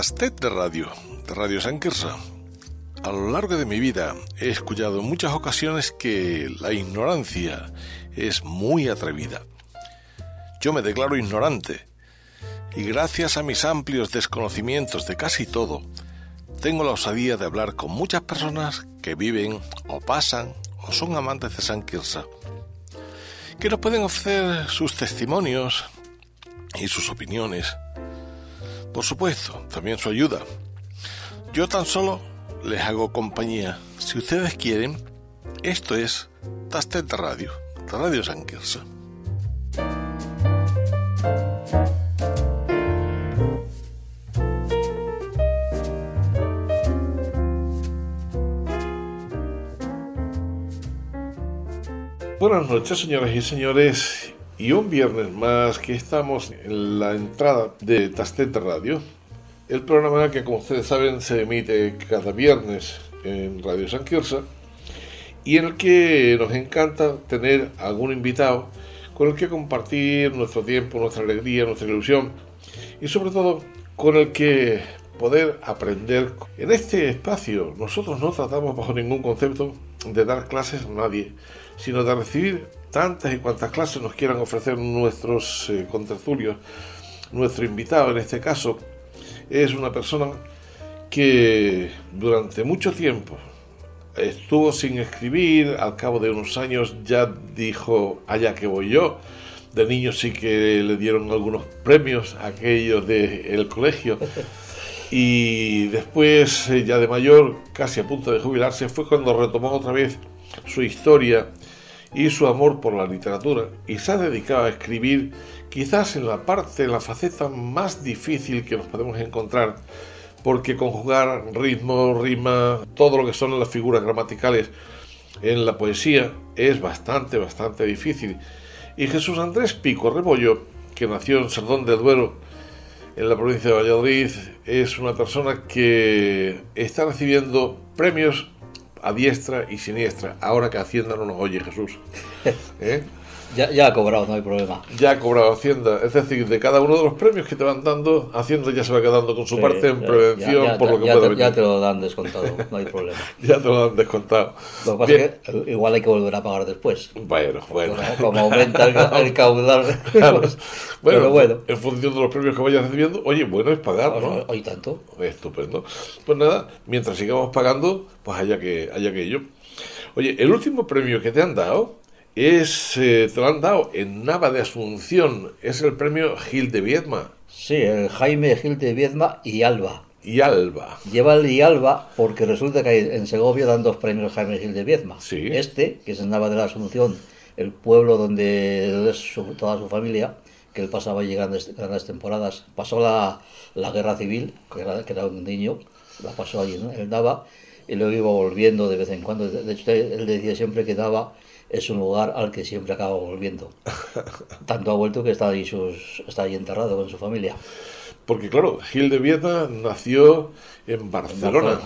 Tastet de Radio, de Radio San. A lo largo de mi vida he escuchado en muchas ocasiones que la ignorancia es muy atrevida. Yo me declaro ignorante y gracias a mis amplios desconocimientos de casi todo, tengo la osadía de hablar con muchas personas que viven o pasan o son amantes de San que nos pueden ofrecer sus testimonios y sus opiniones por supuesto, también su ayuda. Yo tan solo les hago compañía. Si ustedes quieren, esto es Tastet Radio, Radio San. Buenas noches, señoras y señores, y un viernes más que estamos en la entrada de Tastet Radio, el programa que como ustedes saben se emite cada viernes en Radio San Quirza y en el que nos encanta tener algún invitado con el que compartir nuestro tiempo, nuestra alegría, nuestra ilusión y sobre todo con el que poder aprender. En este espacio nosotros no tratamos bajo ningún concepto de dar clases a nadie, sino de recibir tantas y cuantas clases nos quieran ofrecer nuestros eh, contertulios. Nuestro invitado en este caso es una persona que durante mucho tiempo estuvo sin escribir, al cabo de unos años ya dijo, allá que voy yo. De niño sí que le dieron algunos premios a aquellos del colegio. Y después, eh, ya de mayor, casi a punto de jubilarse, fue cuando retomó otra vez su historia y su amor por la literatura y se ha dedicado a escribir quizás en la parte, en la faceta más difícil que nos podemos encontrar, porque conjugar ritmo, rima, todo lo que son las figuras gramaticales en la poesía es bastante, bastante difícil. Y Jesús Andrés Pico Rebollo, que nació en Sardón del Duero, en la provincia de Valladolid, es una persona que está recibiendo premios a diestra y siniestra, ahora que Hacienda no nos oye, Jesús. ¿Eh? Ya, ha cobrado, no hay problema. Ya ha cobrado Hacienda. Es decir, de cada uno de los premios que te van dando, Hacienda ya se va quedando con su parte en prevención por lo que pueda venir. Ya te lo dan descontado, no hay problema. ya te lo dan descontado. Lo que pasa es que igual hay que volver a pagar después. Bueno, bueno. Como, aumenta el, caudal. Bueno, bueno, en función de los premios que vayas recibiendo, oye, bueno es pagar, ¿no? Hoy tanto. Estupendo. Pues nada, mientras sigamos pagando, pues haya que, haya que ello. Oye, el último premio que te han dado es, eh, te lo han dado en Nava de Asunción, es el premio Gil de Viedma. Sí, el Jaime Gil de Viedma y Alba. Y Alba. Lleva el y Alba porque resulta que en Segovia dan dos premios Jaime Gil de Viedma. Sí. Este, que es en Nava de la Asunción, el pueblo donde es toda su familia, que él pasaba allí grandes, grandes temporadas. Pasó la, la guerra civil, que era, que era, un niño, la pasó allí en Nava, y luego iba volviendo de vez en cuando. De hecho, él decía siempre que Nava es un lugar al que siempre acaba volviendo. Tanto ha vuelto que está ahí, sus, está ahí enterrado con su familia. Porque claro, Gil de Vieta nació en Barcelona,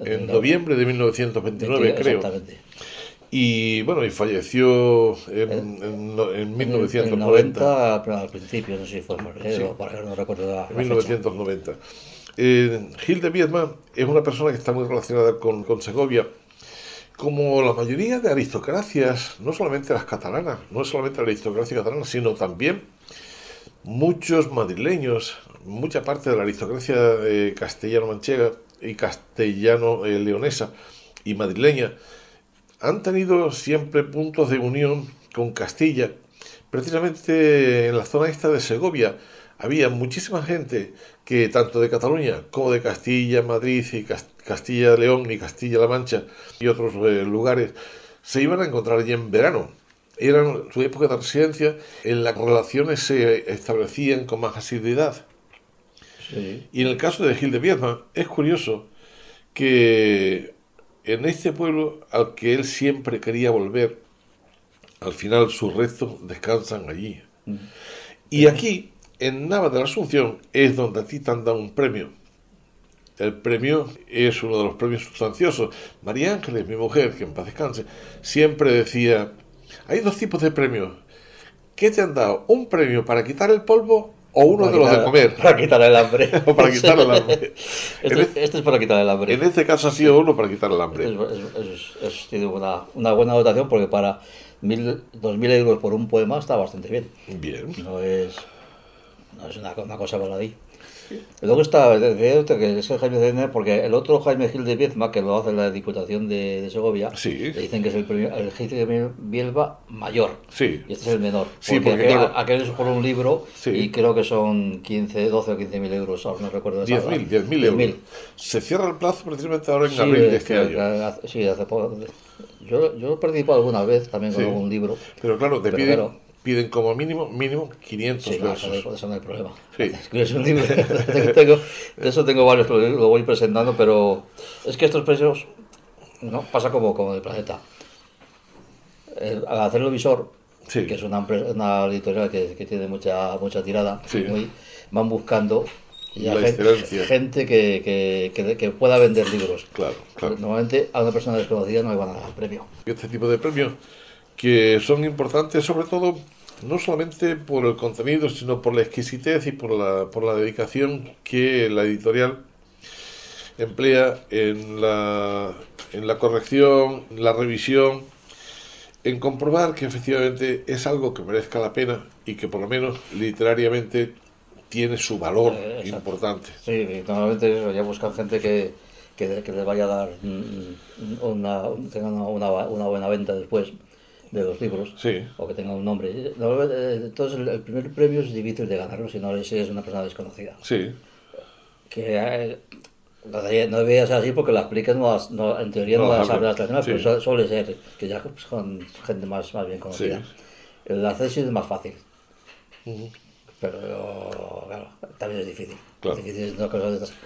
en, noviembre de 1929, creo. Exactamente. Y bueno, y falleció en, en, 1990. pero al principio, no sé si fue en febrero, para no recuerdo la, En 1990. Eh, Gil de Viedma es una persona que está muy relacionada con, Segovia. Como la mayoría de aristocracias, no solamente las catalanas, no solamente la aristocracia catalana, sino también muchos madrileños, mucha parte de la aristocracia eh, castellano-manchega y castellano-leonesa y madrileña, han tenido siempre puntos de unión con Castilla, precisamente en la zona esta de Segovia, había muchísima gente que tanto de Cataluña como de Castilla, Madrid y Castilla, León y Castilla-La Mancha y otros eh, lugares se iban a encontrar allí en verano. Era su época de residencia, en las relaciones se establecían con más asiduidad. Y en el caso de Gil de Viedma, es curioso que en este pueblo al que él siempre quería volver, al final sus restos descansan allí. Mm. Y aquí en Nava de la Asunción es donde a ti te han dado un premio. El premio es uno de los premios sustanciosos. María Ángeles, mi mujer, que en paz descanse, siempre decía, hay dos tipos de premios. ¿Qué te han dado? ¿Un premio para quitar el polvo o uno de los de comer. Para quitar el hambre. o para quitar el hambre. este, este, es para quitar el hambre. En este caso ha sido uno para quitar el hambre. Es, es, tiene una, una, buena dotación porque para mil, dos mil euros por un poema está bastante bien. Bien. No es, no es una, una cosa baladí. Luego está, que es el Jaime Zedner, porque el otro Jaime Gil de Viezma, que lo hace la Diputación de, Segovia, le dicen que es el, premio, el de Bielba mayor. Sí. Y este es el menor. Sí, porque, aquel, es por un libro y creo que son 15, 12 o 15 mil euros, ahora no recuerdo. 10 mil, 10 mil euros. Se cierra el plazo precisamente ahora en abril de este año. sí, hace poco. Yo, yo he participado alguna vez también con algún libro. Pero claro, te piden piden como mínimo mínimo 500 sí, versos. eso no hay problema. Sí. Un libro. tengo, de eso tengo varios, lo voy presentando, pero es que estos precios no pasa como, como el planeta. al hacerlo visor, que es una, una editorial que, que, tiene mucha mucha tirada, muy, van buscando gente, gente que, que, que, pueda vender libros. Claro, claro. Normalmente a una persona desconocida no le van a dar el premio. Este tipo de premios que son importantes sobre todo no solamente por el contenido, sino por la exquisitez y por la, por la dedicación que la editorial emplea en la, en la corrección, la revisión, en comprobar que efectivamente es algo que merezca la pena y que por lo menos literariamente tiene su valor eh, importante. Sí, normalmente eso, ya buscan gente que, que, que les vaya a dar una, tenga una, una buena venta después de los libros, o que tenga un nombre. Entonces, el, primer premio es difícil de ganarlo si no es una persona desconocida. Sí. Que eh, no debería ser así porque las aplican, no, no, en teoría no, las sabe las pero suele ser que ya pues, con gente más, más bien conocida. El acceso es más fácil. Pero claro, también es difícil. Es, difícil,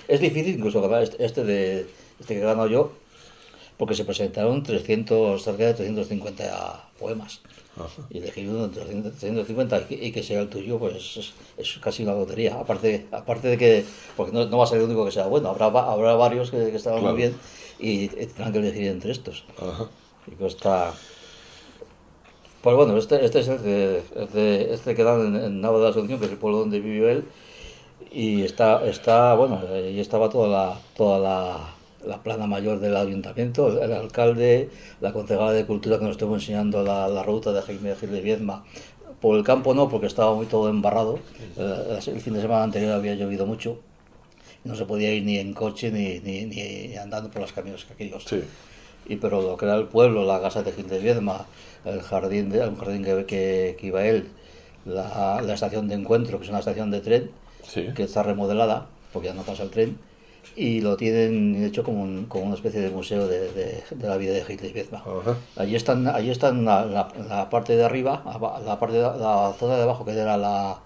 es difícil incluso ganar este, este, de, este que he ganado yo, porque se presentaron 300, cerca de 350 poemas. Y elegir uno entre 350 y que sea el tuyo, pues es, casi una lotería. Aparte, aparte de que, porque no, no, va a ser el único que sea bueno, habrá, habrá varios que, que estaban muy bien y, tendrán que elegir entre estos. Y pues está. Pues bueno, este, este es el de, este que dan en, Nava de la Asunción, que es el pueblo donde vivió él. Y está, está bueno, y estaba toda la, toda la la plana mayor del ayuntamiento, el alcalde, la concejala de cultura que nos estuvo enseñando la, ruta de Jaime Gil de Viedma. Por el campo no, porque estaba muy todo embarrado. Eh, el, fin de semana anterior había llovido mucho. No se podía ir ni en coche ni, ni, andando por los caminos aquellos. Sí. Y pero lo que era el pueblo, la casa de Gil de Viedma, el jardín, de, jardín que, que, iba él, la, la, estación de encuentro, que es una estación de tren, que está remodelada, porque ya no pasa el tren, y lo tienen hecho como, como una especie de museo de, de, la vida de Hitler y Vietnam. Allí están, allí están la, la, parte de arriba, la, parte de, la zona de abajo que era la,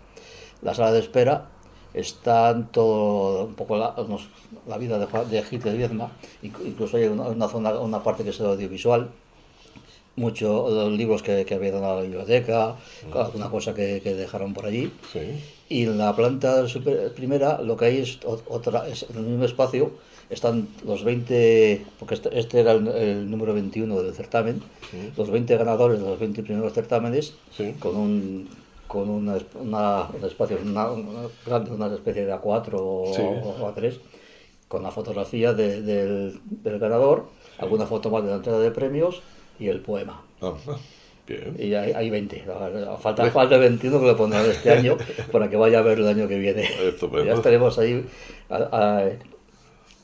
la sala de espera, están todo un poco la, la vida de, de Hitler y Vietnam, incluso hay una, una, zona, una parte que es audiovisual, muchos los libros que, que había en la biblioteca, alguna cosa que, que dejaron por allí. Sí. Y en la planta primera lo que hay es otra, es en el mismo espacio están los 20, porque este, este era el, número 21 del certamen, los 20 ganadores de los 20 primeros certámenes, con un con una, una, un espacio, una, una, especie de A4 o, A3, con la fotografía del, del, ganador, alguna foto más de la entrada de premios y el poema. Y hay, hay 20. Falta, falta 21 que lo pondrán este año para que vaya a ver el año que viene. Ya estaremos ahí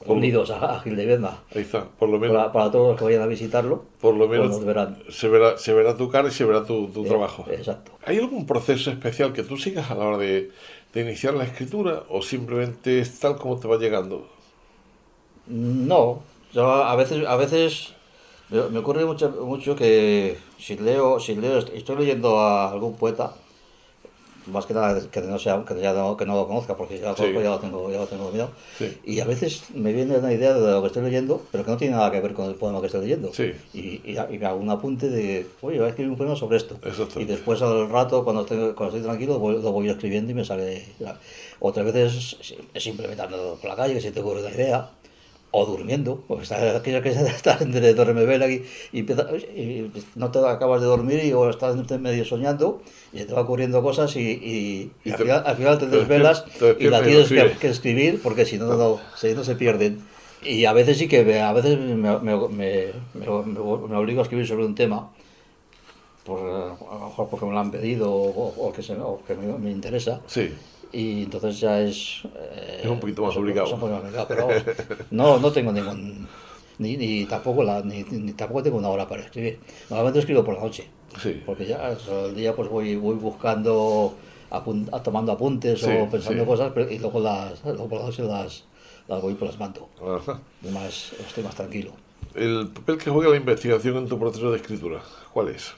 unidos a, Gil de Viedma. Ahí está, por lo menos. Para, todos los que vayan a visitarlo. Por lo menos pues verán. Se, verá, se verá tu cara y se verá tu, tu trabajo. Exacto. ¿Hay algún proceso especial que tú sigas a la hora de, de iniciar la escritura o simplemente es tal como te va llegando? No, yo a veces, a veces me, ocurre mucho, mucho que si leo, si leo, estoy leyendo a algún poeta, más que nada que no sea que, ya no, que no lo conozca porque ya, ya lo tengo ya lo tengo dominado. Y a veces me viene una idea de lo que estoy leyendo pero que no tiene nada que ver con el poema que estoy leyendo. Y, y, me hago un apunte de oye voy a escribir un poema sobre esto y después al rato cuando, estoy, cuando estoy tranquilo lo voy, escribiendo y me sale otras veces es simplemente andando por la calle que si te ocurre una idea o durmiendo, o está que está entre duerme vela y, empieza- y no te acabas de dormir y o estás medio soñando y te va ocurriendo cosas y, y- y Y al, te- final, al final te desvelas te y la tienes que, escribir porque si no, no, si no se pierden. Y a veces sí que me- a veces me, me, me, me- obligo a escribir sobre un tema, por, a lo mejor porque me lo han pedido o, o que, se, o que me, me interesa. Sí. Y entonces ya es... eh, Es un poquito más un- poquito pero vamos, no, no tengo ningún... Ni, ni tampoco la, ni, ni tampoco tengo una hora para escribir. Normalmente escribo por la noche, Sí. porque ya el día pues voy, voy buscando, apun- tomando apuntes Sí, o pensando sí. cosas, pero- y luego, las, luego por la noche las, las voy plasmando. Ajá. Además, estoy más tranquilo. El papel que juega la investigación en tu proceso de escritura, ¿cuál es?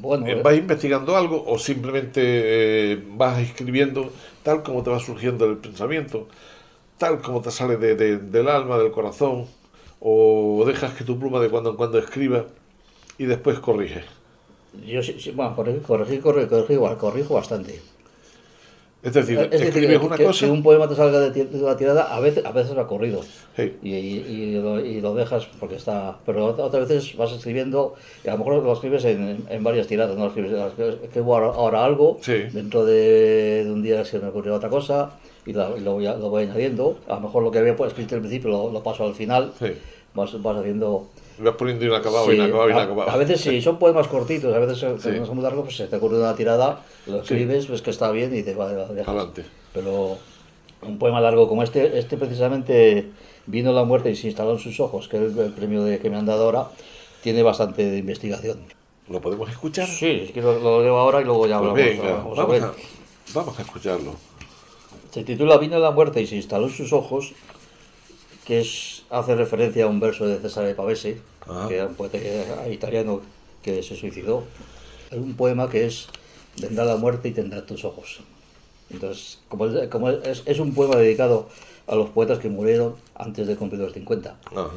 Bueno, Eh, ¿Vas investigando algo o simplemente eh, vas escribiendo tal como te va surgiendo el pensamiento, tal como te sale de- de- del alma, del corazón, o dejas que tu pluma de cuando en cuando escriba y después corriges? yo sí, sí, bueno, corregir, corregir, corrijo bastante. Es decir, Es decir, escribes que, una que- cosa, que un poema te salga de, de la tirada, a veces, a veces va corrido. sí, y, y- y lo, y lo dejas porque está. Pero ot- otras veces vas escribiendo y a lo mejor lo escribes en, en varias tiradas. ¿no? Escribes, escribo ahora, ahora algo, Sí. dentro de, de un día se me ocurrió otra cosa y, la- lo, voy, a- lo voy añadiendo. A lo mejor lo que había escrito al principio lo, lo paso al final. sí. Vas, vas haciendo. Vas poniendo inacabado, Sí, inacabado, a- inacabado. A, veces sí, son poemas cortitos, a veces Sí. son muy largos, pues se te ocurre una tirada, lo escribes, ves que está bien y te va lo dejas. Adelante. Pero un poema largo como este, este precisamente vino la muerte y se instaló en sus ojos, que es el, premio de, que me han dado ahora, tiene bastante de investigación. ¿Lo podemos escuchar? Sí, si quieres lo leo ahora y luego ya Pues hablamos. venga, hablamos vamos sobre a, vamos a escucharlo. Se titula Vino la muerte y se instaló en sus ojos, que es, hace referencia a un verso de Cesare Pavese, Ah. que era un poeta que- italiano que se suicidó. Es un poema que es Vendrá la muerte y tendrá tus ojos. Entonces, como, es, como es, es un poema dedicado a los poetas que murieron antes de cumplir los 50. Ajá.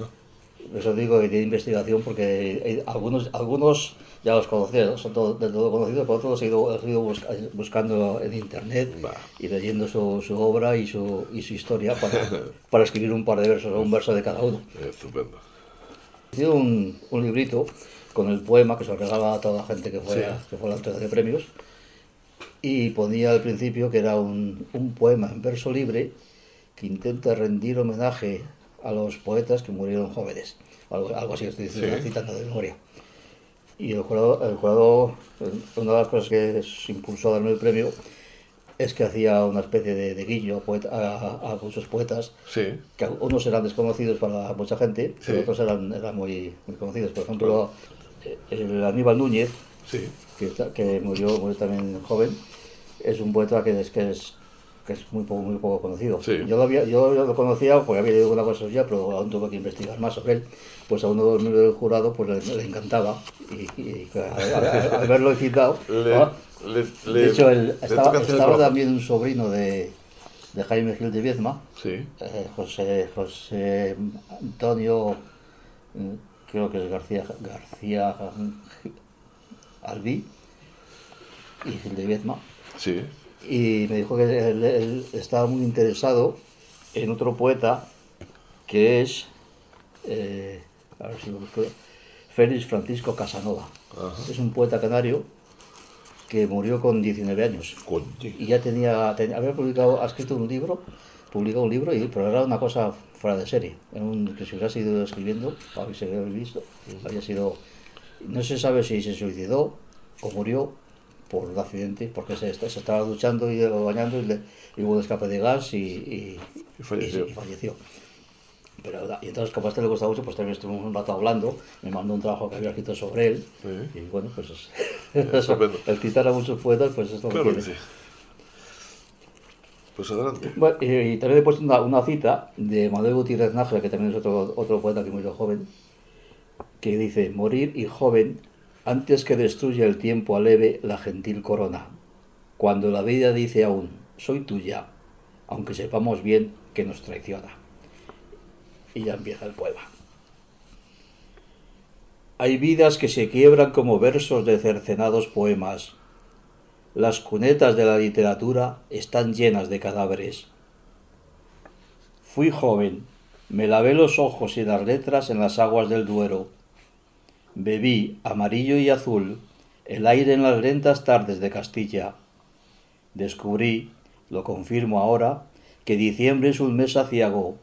Eso digo que tiene investigación porque algunos, algunos ya los conocía, son todo, todo conocidos, pero otros los he ido, he ido busca- buscando en internet Va. y leyendo su, su obra y su, y su historia para, para escribir un par de versos o un verso de cada uno. Estupendo. He hecho un, un librito con el poema que se lo regalaba a toda la gente que fue, Sí. a, que fue a la entrega de premios y ponía al principio que era un, un poema en verso libre que intenta rendir homenaje a los poetas que murieron jóvenes. Algo, algo así estoy diciendo, Sí. citando de memoria. Y el jurado, el jurado, una de las cosas que se impulsó a darme el premio es que hacía una especie de, de guiño a, poeta- a- a muchos poetas Sí, que unos eran desconocidos para mucha gente, Sí. pero otros eran, eran muy, muy conocidos. Por ejemplo, el Aníbal Núñez, sí. que, que murió, murió también joven, es un poeta que es, que es, que es muy, poco, muy poco conocido. Sí. Yo, lo había, yo lo conocía porque había leído una cosa suya, pero aún tuve que investigar más sobre él. Pues a uno de los miembros del jurado pues le, le encantaba y, y al, verlo citado... Le, de hecho, le estaba, estaba también un sobrino de, de Jaime Gil de Viezma, Sí, eh, José, José Antonio, eh, creo que es García, García Albí y Gil de Viezma. sí. Y me dijo que él, él estaba muy interesado en otro poeta que es, eh, a ver si lo busco, Félix Francisco Casanova. Ajá. Es un poeta canario que murió con 19 años y ya tenía, había publicado, ha escrito un libro, publicó un libro, y, pero era una cosa fuera de serie, era un, que si hubiera seguido escribiendo, visto, había sido, no se sabe si se suicidó o murió por un accidente, porque se, se estaba duchando y bañando y, le, y hubo un escape de gas y, y, Y falleció. falleció. Pero, y entonces, como a este le gusta mucho, pues también estuvimos un rato hablando, me mandó un trabajo que había escrito sobre él, Sí. y bueno, pues es, el citar a muchos poetas, pues es lo que Claro que tiene. sí. Pues adelante. Bueno, y, y también he puesto una, una cita de Manuel Gutiérrez Nájera, que también es otro, otro poeta que murió joven, que dice, morir y joven antes que destruya el tiempo aleve la gentil corona, cuando la vida dice aún, soy tuya, aunque sepamos bien que nos traiciona. Y ya empieza el poema. Hay vidas que se quiebran como versos de cercenados poemas, las cunetas de la literatura están llenas de cadáveres. Fui joven Me lavé los ojos y las letras en las aguas del Duero. Bebí, amarillo y azul, el aire en las lentas tardes de Castilla. Descubrí, lo confirmo ahora, que diciembre es un mes aciago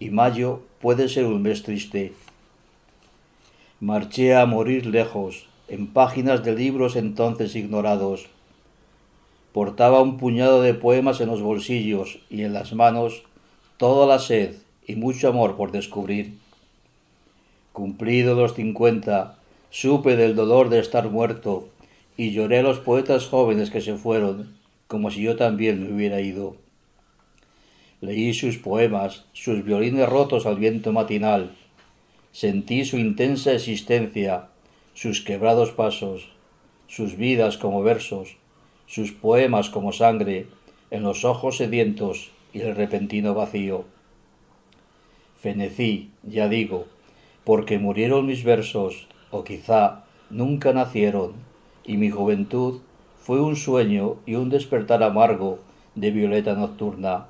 y mayo puede ser un mes triste. Marché a morir lejos, en páginas de libros entonces ignorados. Portaba un puñado de poemas en los bolsillos y en las manos toda la sed y mucho amor por descubrir. Cumplido los cincuenta, supe del dolor de estar muerto y lloré a los poetas jóvenes que se fueron, como si yo también me hubiera ido. Leí sus poemas, sus violines rotos al viento matinal. Sentí su intensa existencia, sus quebrados pasos, sus vidas como versos, sus poemas como sangre, en los ojos sedientos y el repentino vacío. Fenecí, ya digo, porque murieron mis versos, o quizá nunca nacieron, y mi juventud fue un sueño y un despertar amargo de violeta nocturna.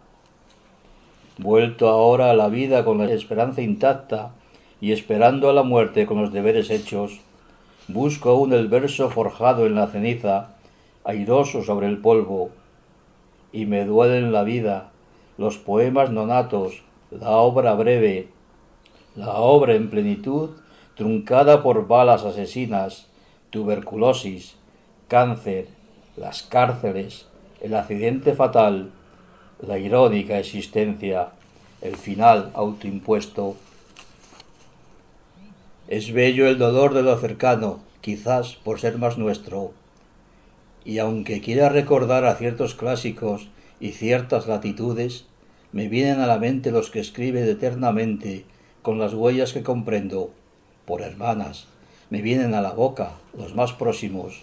Vuelto ahora a la vida con la esperanza intacta y esperando a la muerte con los deberes hechos, busco aún el verso forjado en la ceniza, airoso sobre el polvo, y me duelen la vida, los poemas nonatos, la obra breve, la obra en plenitud, truncada por balas asesinas, tuberculosis, cáncer, las cárceles, el accidente fatal, la irónica existencia, el final autoimpuesto. Es bello el dolor de lo cercano, quizás por ser más nuestro. Y aunque quiera recordar a ciertos clásicos y ciertas latitudes, me vienen a la mente los que escriben eternamente con las huellas que comprendo, por hermanas, me vienen a la boca los más próximos.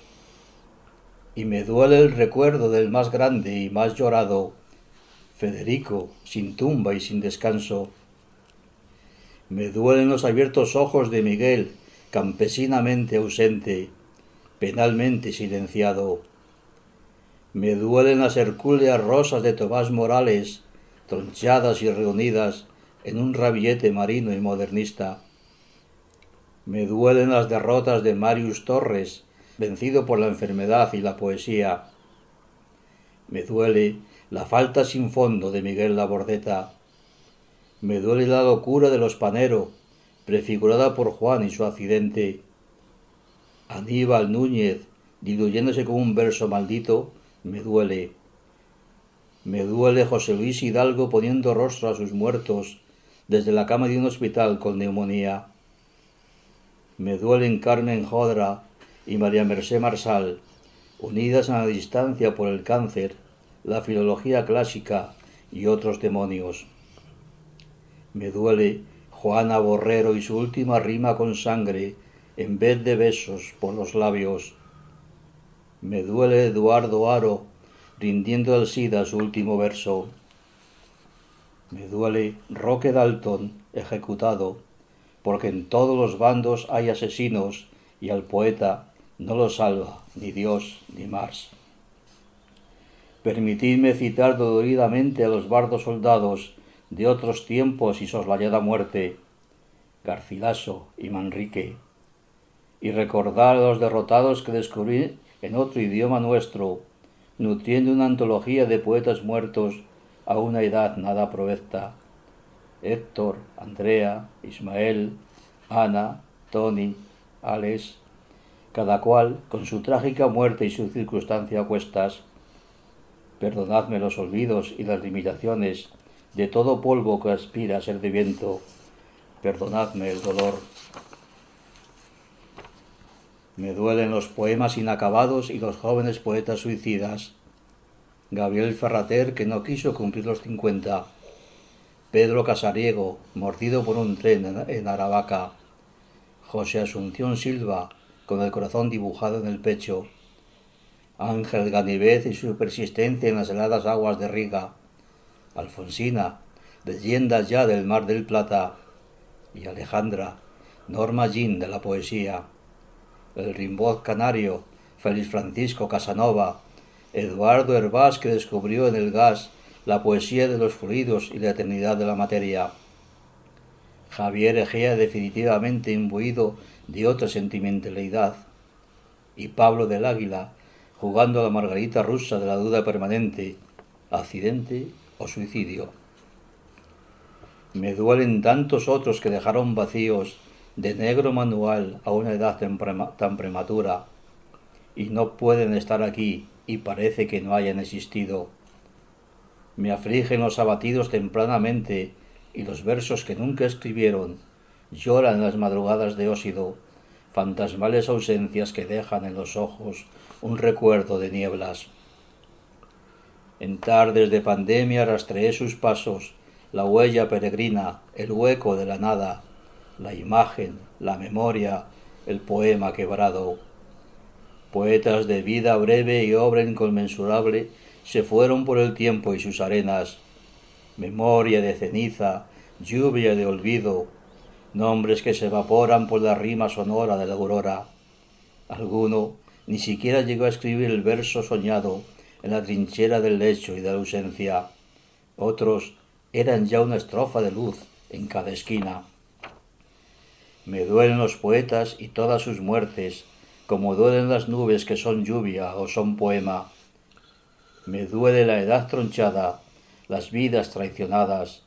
Y me duele el recuerdo del más grande y más llorado, Federico, sin tumba y sin descanso. Me duelen los abiertos ojos de Miguel, campesinamente ausente, penalmente silenciado. Me duelen las hercúleas rosas de Tomás Morales, tronchadas y reunidas en un rabillete marino y modernista. Me duelen las derrotas de Marius Torres, vencido por la enfermedad y la poesía. Me duele la falta sin fondo de Miguel Labordeta. Me duele la locura de los Panero, prefigurada por Juan y su accidente. Aníbal Núñez, diluyéndose con un verso maldito, me duele. Me duele José Luis Hidalgo poniendo rostro a sus muertos desde la cama de un hospital con neumonía. Me duelen Carmen Jodra y María Mercé Marsal, unidas a la distancia por el cáncer, la filología clásica y otros demonios. Me duele Juana Borrero y su última rima con sangre en vez de besos por los labios. Me duele Eduardo Aro rindiendo al SIDA su último verso. Me duele Roque Dalton ejecutado, porque en todos los bandos hay asesinos y al poeta no lo salva ni Dios ni Mars. Permitidme citar doloridamente a los bardos soldados de otros tiempos y soslayada muerte, Garcilaso y Manrique, y recordar a los derrotados que descubrí en otro idioma nuestro, nutriendo una antología de poetas muertos a una edad nada provecta. Héctor, Andrea, Ismael, Ana, Tony, Alex, cada cual con su trágica muerte y su circunstancia a cuestas, Perdonadme los olvidos y las limitaciones de todo polvo que aspira a ser de viento. Perdonadme el dolor. Me duelen los poemas inacabados y los jóvenes poetas suicidas. Gabriel Ferrater, que no quiso cumplir los cincuenta. Pedro Casariego, mordido por un tren en Aravaca. José Asunción Silva, con el corazón dibujado en el pecho. Ángel Ganivet y su persistencia en las heladas aguas de Riga, Alfonsina, leyendas ya del Mar del Plata, y Alejandra, Norma Jean de la poesía, el Rimbaud canario, Félix Francisco Casanova, Eduardo Hervás que descubrió en el gas la poesía de los fluidos y la eternidad de la materia, Javier Egea definitivamente imbuido de otra sentimentalidad, y Pablo del Águila jugando a la margarita rusa de la duda permanente, accidente o suicidio. Me duelen tantos otros que dejaron vacíos de negro manual a una edad tan prematura y no pueden estar aquí y parece que no hayan existido. Me afligen los abatidos tempranamente y los versos que nunca escribieron lloran las madrugadas de ósido, fantasmales ausencias que dejan en los ojos un recuerdo de nieblas. En tardes de pandemia rastreé sus pasos, la huella peregrina, el hueco de la nada, la imagen, la memoria, el poema quebrado. Poetas de vida breve y obra inconmensurable se fueron por el tiempo y sus arenas, memoria de ceniza, lluvia de olvido, nombres que se evaporan por la rima sonora de la aurora. Alguno ni siquiera llegó a escribir el verso soñado en la trinchera del lecho y de la ausencia. Otros eran ya una estrofa de luz en cada esquina. Me duelen los poetas y todas sus muertes, como duelen las nubes que son lluvia o son poema. Me duele la edad tronchada, las vidas traicionadas,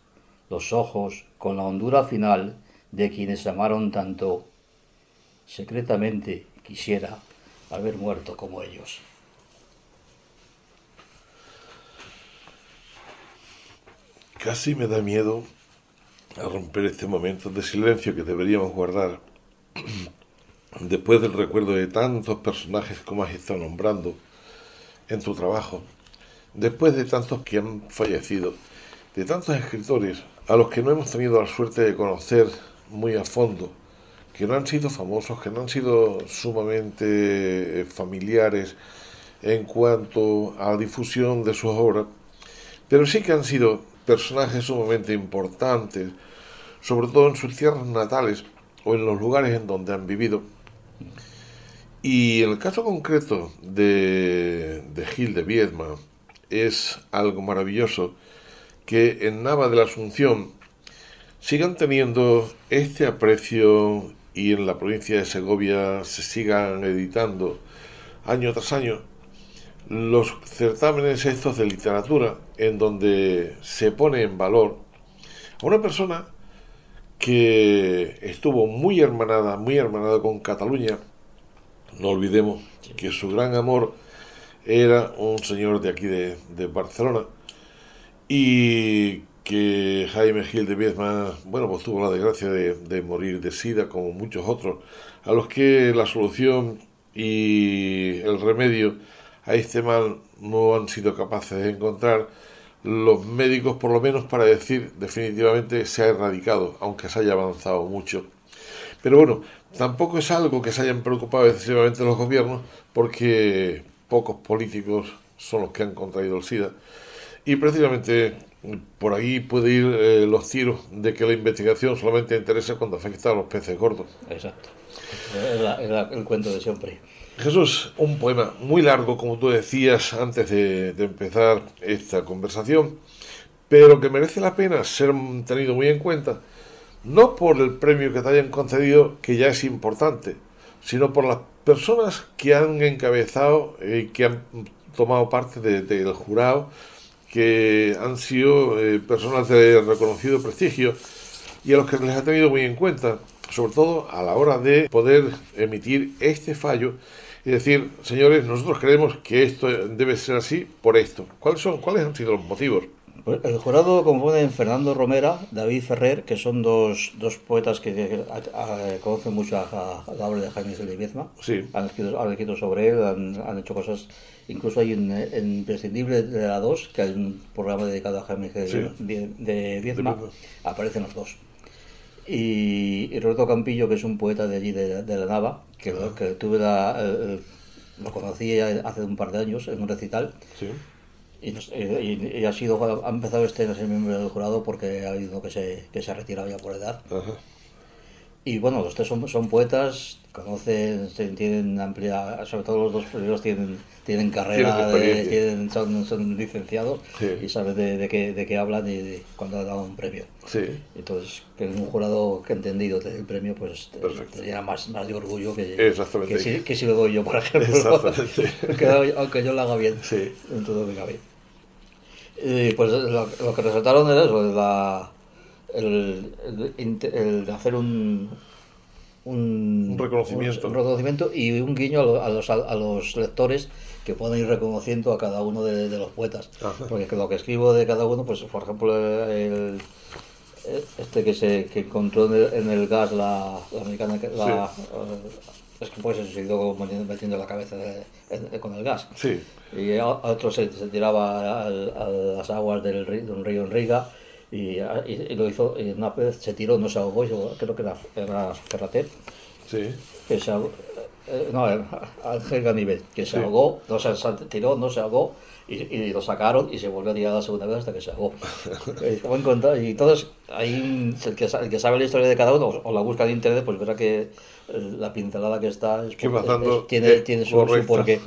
los ojos con la hondura final de quienes amaron tanto. Secretamente quisiera haber muerto como ellos. Casi me da miedo a romper este momento de silencio que deberíamos guardar después del recuerdo de tantos personajes como has estado nombrando en tu trabajo, después de tantos que han fallecido, de tantos escritores a los que no hemos tenido la suerte de conocer muy a fondo, que no han sido famosos, que no han sido sumamente eh, familiares en cuanto a la difusión de sus obras, pero sí que han sido personajes sumamente importantes, sobre todo en sus tierras natales o en los lugares en donde han vivido. Y el caso concreto de, de Gil de Viedma es algo maravilloso que en Nava de la Asunción sigan teniendo este aprecio y en la provincia de Segovia se sigan editando año tras año los certámenes estos de literatura en donde se pone en valor a una persona que estuvo muy hermanada, muy hermanada con Cataluña. No olvidemos que su gran amor era un señor de aquí de, de Barcelona y que Jaime Gil de Viezma, bueno, pues tuvo la desgracia de, morir de sida, como muchos otros, a los que la solución y el remedio a este mal no han sido capaces de encontrar los médicos, por lo menos para decir definitivamente se ha erradicado, aunque se haya avanzado mucho. Pero bueno, tampoco es algo que se hayan preocupado excesivamente los gobiernos, porque pocos políticos son los que han contraído el SIDA. Y precisamente por ahí puede ir eh, los tiros de que la investigación solamente interesa cuando afecta a los peces gordos. Exacto. Es el cuento de siempre. Jesús, un poema muy largo, como tú decías antes de, de, empezar esta conversación, pero que merece la pena ser tenido muy en cuenta, no por el premio que te hayan concedido, que ya es importante, sino por las personas que han encabezado y que han tomado parte del jurado que han sido eh, personas de reconocido prestigio y a los que les ha tenido muy en cuenta, sobre todo a la hora de poder emitir este fallo y decir, señores, nosotros creemos que esto debe ser así por esto. ¿Cuáles son, cuáles han sido los motivos? Pues el jurado compone Fernando Romera, David Ferrer, que son dos, dos poetas que, conocen mucho a, la obra de Jaime de Viezma. Sí. Han, escrito, sobre él, han, hecho cosas. Incluso hay un imprescindible de la 2, que hay un programa dedicado a Jaime de, Viezma. Aparecen los dos. Y, Roberto Campillo, que es un poeta de allí, de, la Nava, que, que tuve la, lo conocí hace un par de años en un recital. Sí y, ha sido ha empezado este a ser miembro del jurado porque ha habido que se, que se ha retirado ya por edad. Y bueno, los tres son, son poetas, conocen, tienen amplia, sobre todo los dos primeros tienen, tienen carrera, de- tienen- son, son licenciados Sí. y saben de, de qué, de qué hablan y de cuándo han dado un premio. Sí. Entonces, que un jurado que ha entendido el premio, pues te- llena más, más de orgullo que, que, si, que si lo doy yo, por ejemplo. Aunque, aunque yo lo haga bien. Sí. En todo me cabe. Y pues lo, lo que resaltaron era eso, la, el, hacer un, un, Un reconocimiento. un reconocimiento y un guiño a, lo- a los, a los lectores que pueden ir reconociendo a cada uno de, de los poetas. Ajá. Porque que lo que escribo de cada uno, pues por ejemplo, el, este que se que encontró en el, en el gas la, la americana, la, eh, es que pues se suicidó metiendo, la cabeza de- en- con el gas. Sí. Y a a otro se, se tiraba al- a, las aguas del río, de un río en Riga y- y lo hizo, y una vez se tiró, no se ahogó, y se- creo que era, era Ferrater, Sí. que se eh, no, Ángel Ganivet, que se Sí. ahogó, no se, se tiró, no se ahogó, y, y lo sacaron y se volvió a tirar la segunda vez hasta que se ahogó. Eh, y entonces, ahí el que, el que sabe la historia de cada uno o, o la busca en internet, pues verá que eh, la pincelada que está es- tiene, tiene su, su porqué.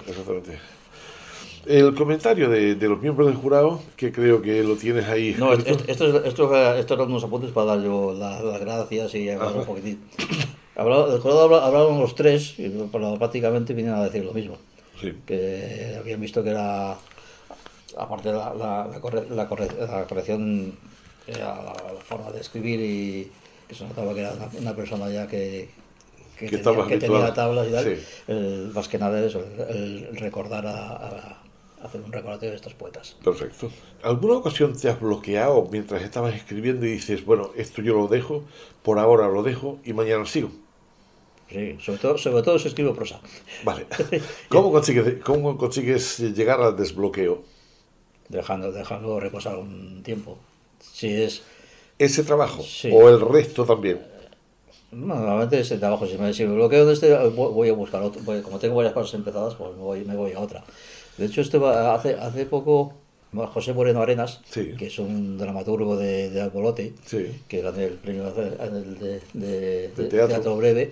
El comentario de, de los miembros del jurado, que creo que lo tienes ahí. No, esto, esto, es- esto, era- esto eran unos apuntes para dar yo la- las gracias y hablar un poquitín. El jurado habla- hablaron los tres, y, pero prácticamente vinieron a decir lo mismo. Sí. Que habían visto que era, aparte de la, la, la corre- la corre- la corrección, era la, forma de escribir y que se notaba que era una, una persona ya que, que, Que tenía, que tablas y tal. Sí. El- más que nada eso, el, el recordar a, a- hacer un recordatorio de estos poetas. Perfecto. ¿Alguna ocasión te has bloqueado mientras estabas escribiendo y dices, bueno, esto yo lo dejo, por ahora lo dejo y mañana sigo? Sí, sobre todo, sobre todo si escribo prosa. Vale. ¿Cómo consigues, cómo consigues llegar al desbloqueo? Dejando, dejando reposar un tiempo. Si es. ¿Ese trabajo? Sí. ¿O el resto también? no, normalmente ese trabajo, si me, si me bloqueo de este, voy a buscar otro. voy- como tengo varias cosas empezadas, pues me voy, me voy a otra. De hecho, este va- hace, hace poco, José Moreno Arenas, Sí. que es un dramaturgo de, de Albolote, Sí. que ganó el premio de, de- de- de teatro. teatro. breve,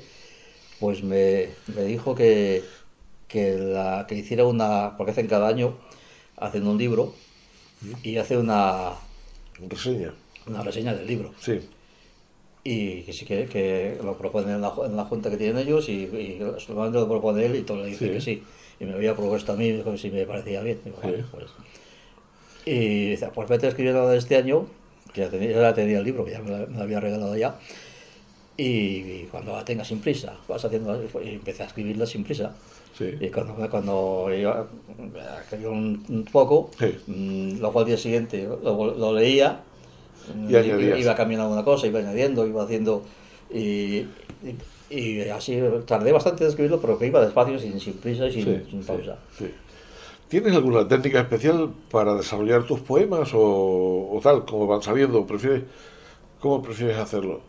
pues me, me dijo que, que, la, que hiciera una, porque hacen cada año, hacen un libro y hace una, Reseña. una reseña del libro. Sí. Y que sí que, que lo proponen en la, en la junta que tienen ellos y, y solamente lo propone él y todo le dice Sí. que sí. Y me había propuesto a mí, dijo que si me parecía bien. "Vale, pues". Y dice, pues vete escribiendo de este año, que ya tenía, ya tenía el libro, que ya me, la- me lo había regalado ya. Y, cuando la tengas sin prisa, vas haciendo, y empecé a escribirla sin prisa. Sí. Y cuando, cuando yo escribí un, un poco, Sí. mm, luego al día siguiente lo, lo leía, Y añadías. iba cambiando alguna cosa, iba añadiendo, iba haciendo. Y, y, y así tardé bastante en escribirlo, pero que iba despacio, sin, sin prisa y sin, Sí, sin sí, pausa. sí. ¿Tienes alguna técnica especial para desarrollar tus poemas o, o tal, como van saliendo? ¿Prefieres, ¿Cómo prefieres hacerlo?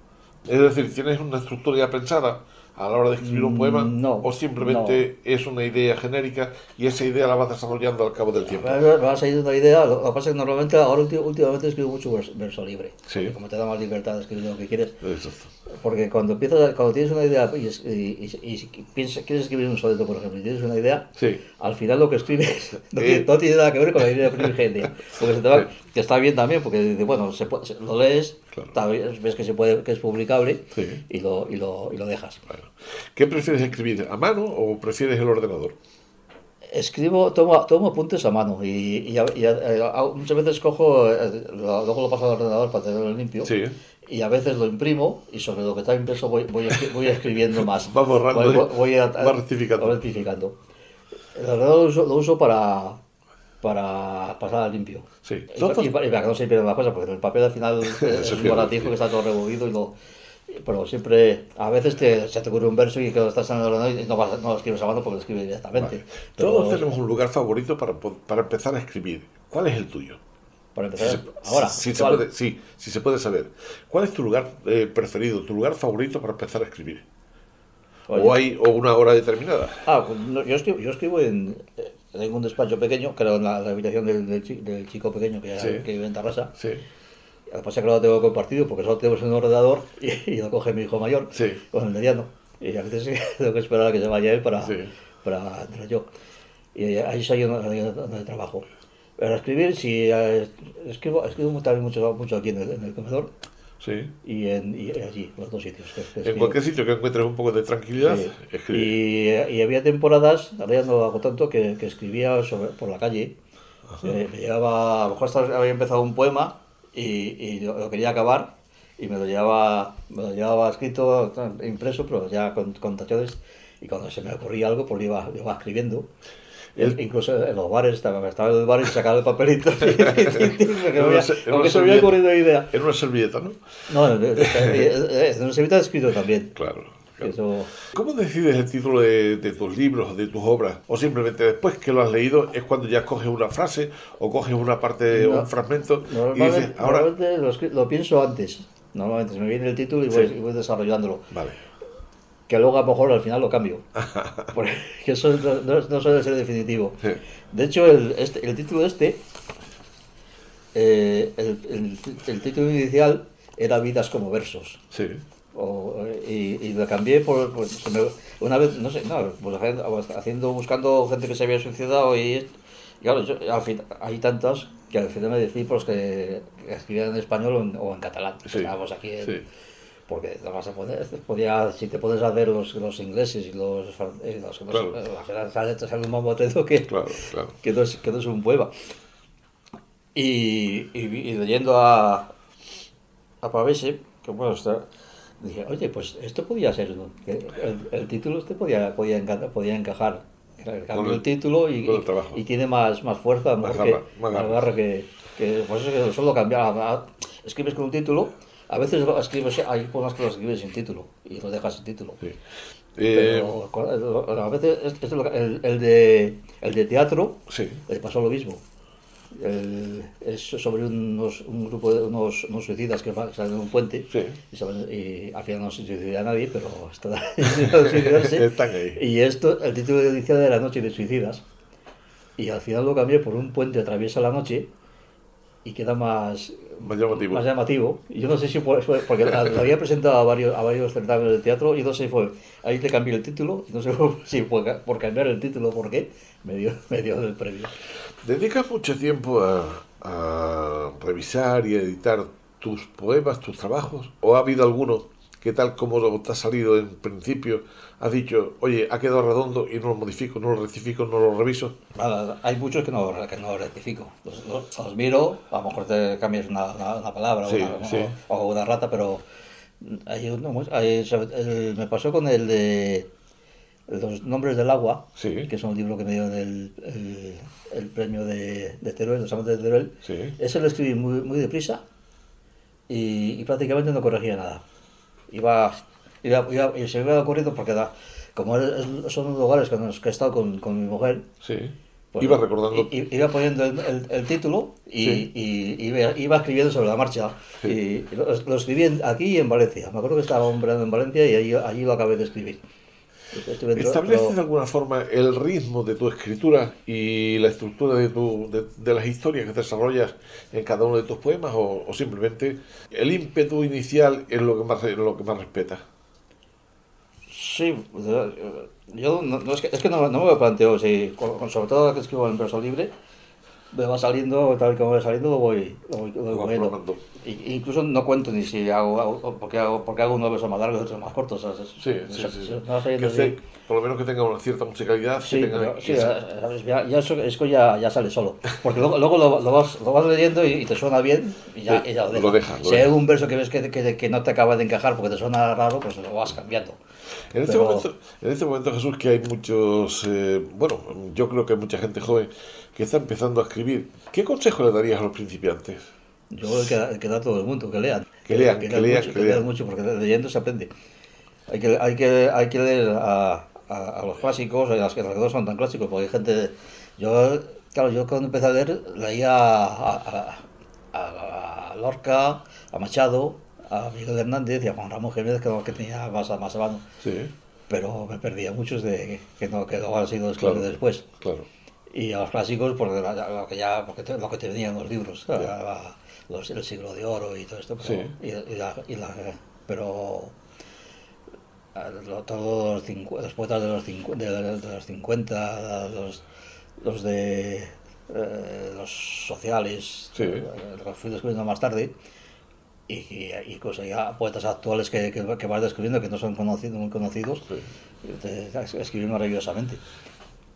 Es decir, ¿tienes una estructura ya pensada a la hora de escribir un Mm, poema? no, ¿O simplemente es una idea genérica y esa idea la vas desarrollando al cabo del tiempo? Va a salir una idea, lo que pasa es que normalmente ahora últimamente escribo mucho vers- verso libre. Sí. Como te da más libertad de escribir lo que quieres. Exacto. Porque cuando empiezas, cuando tienes una idea y, y- y- y piensas, quieres escribir un soneto, por ejemplo, y tienes una idea, Sí. al final lo que escribes no, tiene, no tiene nada que ver con la idea primigenia. Porque se te va- Sí. que está bien también, porque bueno, se puede- se- lo lees, Claro. ves que se puede, que es publicable Sí. y, lo, y, lo, y lo dejas. Bueno. ¿Qué prefieres escribir? ¿A mano o prefieres el ordenador? Escribo, tomo, tomo apuntes a mano y, y, y a- eh, muchas veces cojo, eh, luego lo paso al ordenador para tenerlo limpio. Sí. Y a veces lo imprimo y sobre lo que está impreso voy, voy, voy escribiendo más. Va borrando, Voy, a- va rectificando. lo uso, lo uso para, para pasar al limpio. Sí. Y, pa- y pa- y para que no se pierdan las cosas, porque el papel al final es un baratijo sí. que está todo removido y lo... Pero siempre, a veces te, se te ocurre un verso y que lo estás en el ordenador y no, vas- no lo escribes a mano porque lo escribes directamente. Vale. Pero Todos tenemos un lugar favorito para, para empezar a escribir. ¿Cuál es el tuyo? Para Si empezar, se, ahora, si se ¿cuál? puede, sí, si se puede saber. ¿Cuál es tu lugar eh, preferido, tu lugar favorito para empezar a escribir? Oye. ¿O hay o una hora determinada? Ah, pues no, yo escribo, yo escribo en, eh, tengo un despacho pequeño, que era en la, la habitación del, del, del chico pequeño que, Sí. que vive en Tarrasa. Sí, Lo que pasa es que lo tengo compartido porque solo tenemos un ordenador y, y lo coge mi hijo mayor Sí. con el mediano. Y a veces tengo que esperar a que se vaya él para, Sí. para entrar yo. Y ahí donde, ahí donde trabajo. Pero escribir, sí, eh, escribo, escribo también mucho, mucho aquí en el, en el comedor Sí. y, en, y allí, los dos sitios. que- que En cualquier sitio que encuentres un poco de tranquilidad, Sí. Y, y había temporadas, ahora ya no lo hago tanto, que, que escribía sobre, por la calle. Eh, me llevaba, a lo mejor estaba- había empezado un poema y, y lo, lo quería acabar y me lo llevaba, me lo llevaba escrito, impreso, pero ya con, con tachones. Y cuando se me ocurría algo, pues lo iba, lo iba escribiendo. Incluso en los bares, estaba, estaba en el bar y sacaba el papelito. aunque una se me había ocurrido idea. En una servilleta, ¿no? No, en en- en- en un servilleta escrito también. Claro. claro. Eso, ¿Cómo decides el título de, de tus libros, de tus obras? ¿O simplemente después que lo has leído es cuando ya coges una frase o coges una parte No. un fragmento y Normalmente, dices, ahora... normalmente lo, pienso antes. Normalmente se me viene el título y voy, Sí. y voy desarrollándolo. Vale. Que luego a lo mejor al final lo cambio. Porque eso no, no- no suele ser definitivo. Sí. De hecho, el, este, el título este, eh, el, el- el título inicial era Vidas como versos. Sí. O, y, y lo cambié por, me- una vez, no sé, no, pues haciendo- buscando gente que se había suicidado y, y claro, yo- fin- hay tantas que al final me decidí por los que, que escribían en español o en, o en catalán. Sí, Estábamos aquí en- sí. Porque no vas a poder, podía, si te pones a ver los, los ingleses y los, y los, los- Claro. al sale, te sale un mamotreto que, Claro, claro. que no es, que no es un poema. Y, y, y leyendo a, a Pavese, que bueno, está- dije, oye, pues esto podía ser, ¿no? El, el título este podía, podía, enca- podía encajar. Cambio Con el- título y, y- tiene más, más fuerza, Más que, más garra. que, que pues eso que solo cambiar. Escribes con un título, a veces escribes, hay poemas que lo escribes sin título y lo dejas sin título. sí. Eh, Pero con- a veces es el, el de, el de teatro sí. le pasó lo mismo. El- es sobre unos, un grupo de unos, unos suicidas que salen de un puente Sí. y, salen- y al final no se suicida a nadie, pero. Están ahí. Y esto, el título inicial era Noche de Suicidas. Y al final lo cambié por un puente atraviesa la noche y queda más, Más llamativo. más llamativo. Yo no sé si fue, porque la- lo había presentado a varios, a varios certámenes de teatro y no sé si fue, ahí le cambié el título, no sé si fue por cambiar el título por qué, me dio, me dio el premio. ¿Dedicas mucho tiempo a, a revisar y editar tus poemas, tus trabajos? ¿O ha habido alguno que tal como te ha salido en principio, has dicho, oye, ha quedado redondo y no lo modifico, no lo rectifico, no lo reviso? Nada, hay muchos que no, que no rectifico. Los, los- los miro, a lo mejor te cambias una, una- una palabra o Sí, una- sí. o, una rata, pero hay uno, hay- el- me pasó con el de los nombres del agua, Sí. que es un libro que me dio el, el, el premio de, de Teruel, los amantes de Teruel. Ese lo escribí muy, muy deprisa y, y prácticamente no corregía nada. Iba, iba, iba- y se me iba corriendo porque da, como es- son lugares con los que he estado con, con mi mujer, Sí. pues, Iba recordando. Iba poniendo el, el- el título y, Sí. y iba, iba escribiendo sobre la marcha. Sí. Y lo, lo escribí aquí y en Valencia. Me acuerdo que estaba verano en Valencia y allí, allí lo acabé de escribir. ¿Estableces pero- de alguna forma el ritmo de tu escritura y la estructura de, tu, de, de las historias que desarrollas en cada uno de tus poemas o, o simplemente el ímpetu inicial es lo que más, es lo que más respetas? Sí, yo no, no es que, es que no, no me lo planteo, con- con- sobre todo que escribo en verso libre, me va saliendo, tal y como va saliendo, lo voy, lo voy, lo voy. Y- incluso no cuento ni si hago, hago- porque hago, porque hago unos versos más largos y otros más cortos. por lo menos que tenga una cierta musicalidad. Sí, que tenga- pero- que sí, se- ¿sabes? ya, ya eso, eso ya, ya sale solo. Porque luego, luego lo, lo vas, lo vas leyendo y, y te suena bien y ya, Sí, y ya lo dejas. si hay algún verso que ves que, que, que no te acaba de encajar porque te suena raro, pues lo vas cambiando. En este, Pero- momento, en este momento, Jesús, que hay muchos, eh, bueno, yo creo que hay mucha gente joven que está empezando a escribir. ¿Qué consejo le darías a los principiantes? Yo creo que, da- que da todo el mundo, que lean. Que lean, que lean, mucho, que lean. mucho, porque leyendo se aprende. Hay que, hay que, hay que leer a, a, a los clásicos, a las que no son tan clásicos, porque hay gente... Yo, claro, yo cuando empecé a leer leía a- a Lorca, a Machado, a Miguel Hernández y a Juan Ramón Jiménez, que, que tenía más, más a mano. Sí, Pero me perdía muchos de que no, que no han sido Claro. después. claro. Y a los clásicos, porque lo que ya porque te, lo que te venían los libros, los, el siglo de oro y todo esto. Pero, y, y la, y la, pero todos los, poetas de los, de, los 50, los, los de eh, los sociales, eh, los fui descubriendo más tarde, y, y, y cosas ya poetas actuales que, que, que, vas descubriendo que no son conocidos, muy conocidos, sí. escriben maravillosamente.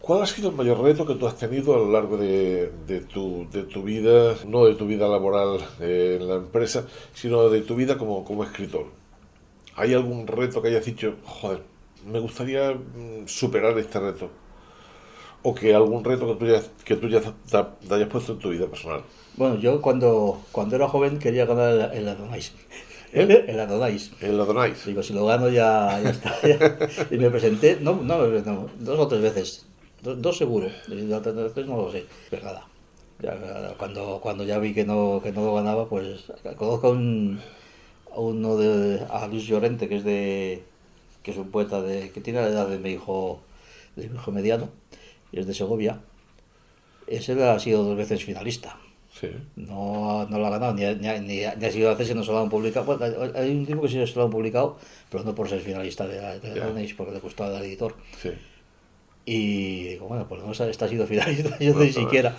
¿Cuál ha sido el mayor reto que tú has tenido a lo largo de, de, tu, de tu vida, no de tu vida laboral eh, en la empresa, sino de tu vida como, como escritor? ¿Hay algún reto que hayas dicho, joder, me gustaría mm, superar este reto? ¿O que algún reto que tú ya, que tú ya te hayas puesto en tu vida personal? Bueno, yo cuando, cuando era joven quería ganar el, el Adonais. ¿El? El Adonais. El Adonais. Digo, si lo gano ya, ya está. Ya. Y me presenté, no, no, no, dos o tres veces. Dos, dos seguro. Después no lo sé. Pero nada. Ya, cuando, cuando ya vi que no, que no lo ganaba, pues conozco a un a uno de a Luis Llorente que es de que es un poeta de que tiene la edad de mi hijo de mi hijo mediano y es de Segovia ese ha sido dos veces finalista sí. no, no lo ha ganado ni, ni, ni, ni ha sido no se lo han publicado bueno, hay un tipo que sí se lo han publicado pero no por ser finalista de, de yeah. Age, porque le gustó al editor sí. y digo bueno pues no esta ha sido finalista yo no, ni siquiera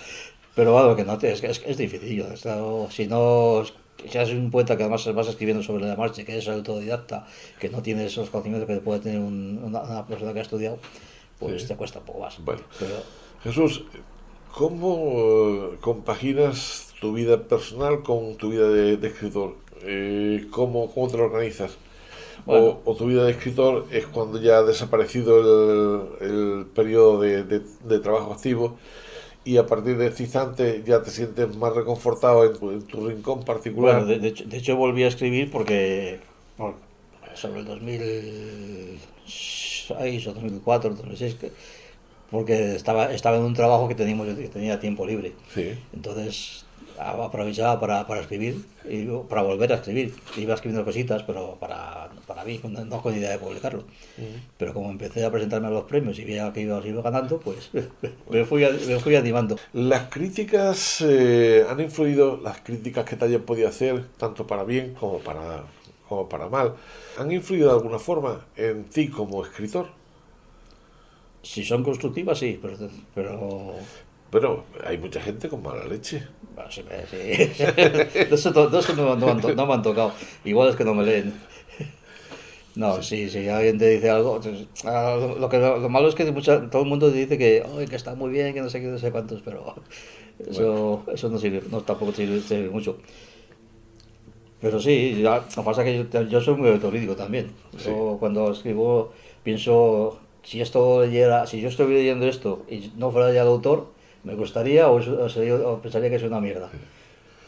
pero bueno que no es, es, es difícil yo, si no si eres un poeta que además vas escribiendo sobre la marcha, que es autodidacta, que no tiene esos conocimientos que puede tener un, una, una, persona que ha estudiado, pues sí. te cuesta un poco más. Bueno, Pero... Jesús, ¿cómo compaginas tu vida personal con tu vida de, de escritor? Eh, ¿cómo, ¿Cómo te lo organizas? Bueno. O, o, tu vida de escritor es cuando ya ha desaparecido el, el periodo de, de, de trabajo activo y a partir de este instante ya te sientes más reconfortado en tu, en tu rincón particular. Bueno, de, hecho, de, hecho, volví a escribir porque bueno, sobre el 2006 o 2004, 2006, porque estaba, estaba en un trabajo que teníamos, que tenía tiempo libre. Sí. Entonces aprovechaba para, para escribir y para volver a escribir. Iba escribiendo cositas, pero para, para mí, no con idea de publicarlo. Uh -huh. Pero como empecé a presentarme a los premios y veía que iba, iba ganando, pues me fui, me fui animando. Las críticas eh, han influido, las críticas que te hayan podido hacer, tanto para bien como para, como para mal, ¿han influido de alguna forma en ti como escritor? Si son constructivas, sí, pero, pero hay mucha gente con mala leche. Bueno, sí, sí. de eso, de eso no, no, no, me han tocado. Igual es que no me leen. No, sí, si sí, alguien te dice algo. Lo, que, lo, lo malo es que mucha, todo el mundo te dice que, oh, que está muy bien, que no sé qué, no sé cuántos, pero eso, bueno. eso no sirve, no, tampoco sirve, sirve mucho. Pero sí, ya, lo que pasa es que yo, yo soy muy autorídico también. Sí. Yo cuando escribo pienso, si esto leyera, si yo estuviera leyendo esto y no fuera ya el autor, me gustaría o, o, sería, o pensaría que es una mierda.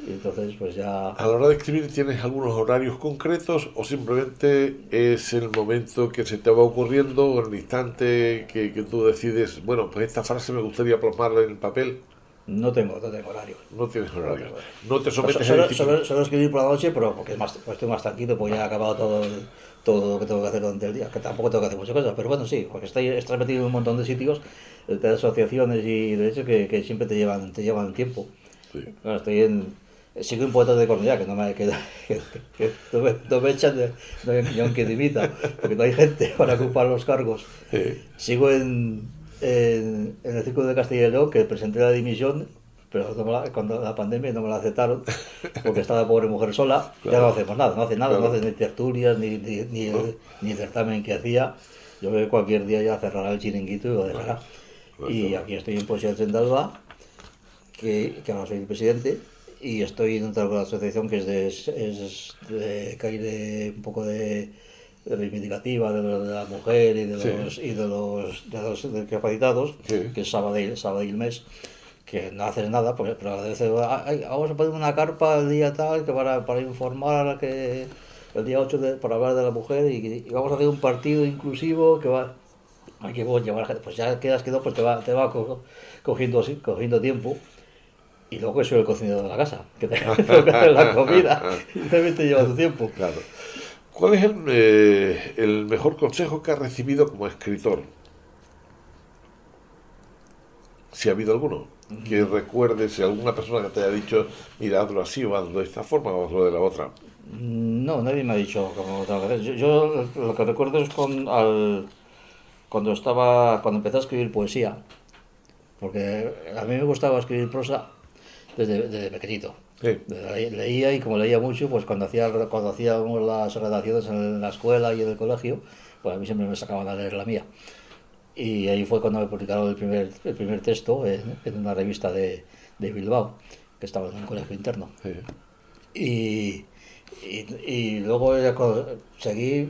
Y entonces, pues ya... A la hora de escribir, ¿tienes algunos horarios concretos o simplemente es el momento que se te va ocurriendo o el instante que, que tú decides, bueno, pues esta frase me gustaría plasmarla en el papel? No tengo, no tengo horario. No tienes horario. No te sometes pues, solo, solo, solo, escribir por la noche, pero porque es más, pues estoy más tranquilo, porque ya he acabado todo, el, todo lo que tengo que hacer durante el día, que tampoco tengo que hacer muchas cosas, pero bueno, sí, porque estoy, estoy metido en un montón de sitios, de asociaciones y de hecho que, que siempre te llevan, te llevan tiempo. Sí. Claro, estoy en, sigo un poeta de Cornellá, que no me, que, que, que no, me, no me echan de, no hay, aunque dimita, porque no hay gente para ocupar los cargos. Sí. Sigo en, en, en, el Círculo de Castilla y León, que presenté la dimisión, pero la, cuando la pandemia no me la aceptaron, porque estaba la pobre mujer sola, claro. ya no hacemos nada, no hace nada, claro. no hace ni tertulias, ni, ni, ni, ¿No? ni el certamen que hacía. Yo creo que cualquier día ya cerrará el chiringuito y lo dejará. Y aquí estoy en Poesía del Alba, que, que ahora soy el presidente, y estoy en otra asociación que es de, es de caer de un poco de, de reivindicativa de, de, la mujer y de los, sí. y de los, de los discapacitados, sí. que es Sabadell, Sabadell Mes, que no haces nada, pues, pero a vamos a poner una carpa el día tal que para, para informar que el día 8 de, para hablar de la mujer y, vamos a hacer un partido inclusivo que va que llevar a gente, pues ya quedas quedó, pues te va, te va cogiendo, cogiendo tiempo. Y luego soy el cocinero de la casa, que te hacer la comida y también te lleva tu tiempo. Claro. ¿Cuál es el, eh, el mejor consejo que has recibido como escritor? Si ha habido alguno que recuerdes, si alguna persona que te haya dicho, mira, hazlo así o hazlo de esta forma o hazlo de la otra. No, nadie me ha dicho cómo tengo que hacer. Yo, yo lo que recuerdo es con, al, cuando estaba, cuando empecé a escribir poesía, porque a mí me gustaba escribir prosa desde, desde pequeñito. Sí. Le- Leía y como leía mucho, pues cuando hacía cuando hacíamos las redacciones en la escuela y en el colegio, pues a mí siempre me sacaban a leer la mía. Y ahí fue cuando me publicaron el primer, el primer texto en, en una revista de, de Bilbao, que estaba en un colegio interno. Sí. Y, y, y luego ya seguí,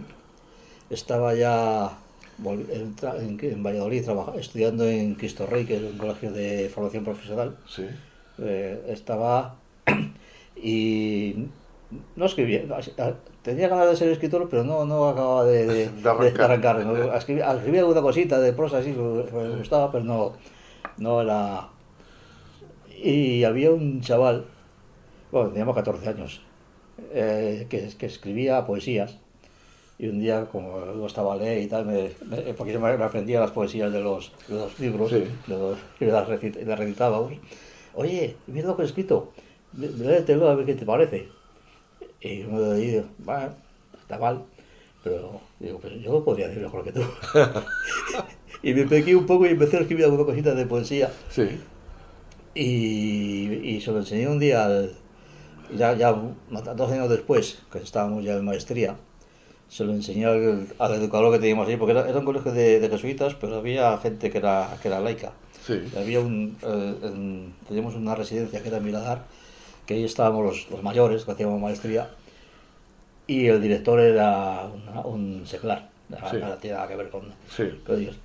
estaba ya en, tra- en, en Valladolid trabaja- estudiando en Cristo Rey, que es un colegio de formación profesional. Sí. Eh, estaba y no escribía, tenía ganas de ser escritor, pero no, no acababa de, de, De arrancar. Escribía, escribía alguna cosita de prosa así, me gustaba, pero no, no era... Y había un chaval, bueno, teníamos 14 años, eh, que, que escribía poesías. Y un día, como estaba a leer y tal, me, me- porque yo me, aprendía las poesías de los, de los libros, Sí. los, y las, recit- las recitábamos. Oye, mira lo que he escrito, lé- léetelo a ver qué te parece. Y uno de ahí, bueno, está mal, pero digo, pues yo podría decir mejor que tú. y me pequé un poco y empecé a escribir alguna cosita de poesía. Sí. Y, y se lo enseñé un día, al- ya, ya dos años después, que estábamos ya en maestría, se lo enseñé al, al educador que teníamos ahí, porque era, era un colegio de, de jesuitas, pero había gente que era, que era laica. Sí. Había un, eh, en- teníamos una residencia que era en Miradar, que ahí estábamos los, los mayores, que hacíamos maestría, y el director era una- un seglar, nada, Sí. nada tiene nada que ver con, Sí. con ellos.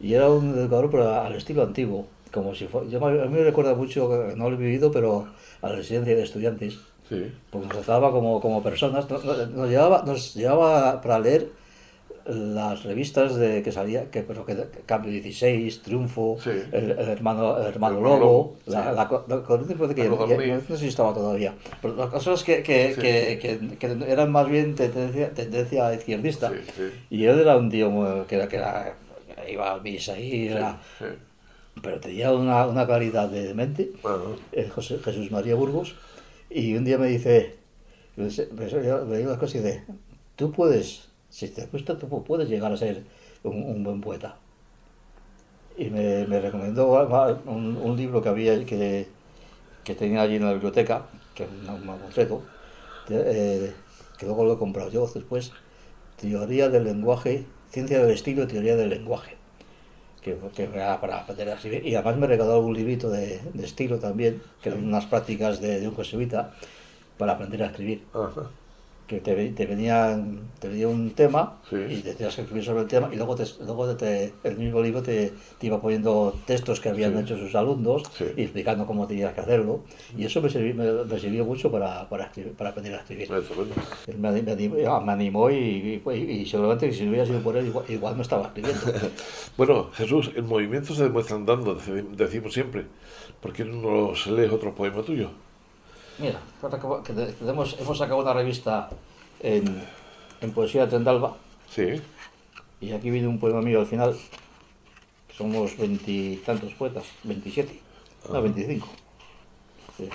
Y era un educador pero al estilo antiguo, como si fue, yo, a mí me recuerda mucho, no lo he vivido, pero a la residencia de estudiantes, Sí. porque nos trataba como, como personas, nos- nos llevaba, nos llevaba para leer las revistas de que salía, que, pero que, que Cambio 16, Triunfo, Sí. el, el hermano, el hermano El Lobo, Lobo, la, sí. la, la que ya- no sé si estaba todavía. Pero las cosas que, que, Sí. que, que, eran más bien tendencia, tendencia izquierdista. Y él era un tío muy- que, era, que era, iba a misa y era, pero tenía una, una claridad de mente, Bueno. el José- Jesús María Burgos, y un día me dice, me me me dijo las cosas y dice, tú puedes, si te gusta, tú puedes llegar a ser un, un buen poeta. Y me, me recomendó un, un libro que había, que, que tenía allí en la biblioteca, que es un mamotreto, eh, que luego lo he comprado yo después, Teoría del lenguaje, Ciencia del estilo y Teoría del lenguaje que, que era para aprender a escribir. Y además me regaló algún librito de, de estilo también, que eran unas prácticas de, de un jesuita para aprender a escribir. Ajá. Que te, te, venían, te venía un tema Sí. y te tenías que escribir sobre el tema y luego, te, luego te- el mismo libro te, iba poniendo textos que habían Sí. hecho sus alumnos Sí. y explicando cómo tenías que hacerlo. Y eso me sirvió, me, me sirvió mucho para, para, escribir- para aprender a escribir. Me, ani- me animó, me animó y, y- y seguramente que si no hubiera sido por él igual, igual no estaba escribiendo. Bueno, Jesús, el movimiento se demuestra andando, deci- decimos siempre. ¿Por qué no nos lees otro poema tuyo? Mira, que, tenemos, hemos sacado una revista en, en poesía de Tendalba Sí. y aquí viene un poema mío al final. Somos veintitantos poetas, 27, no, 25. Sí.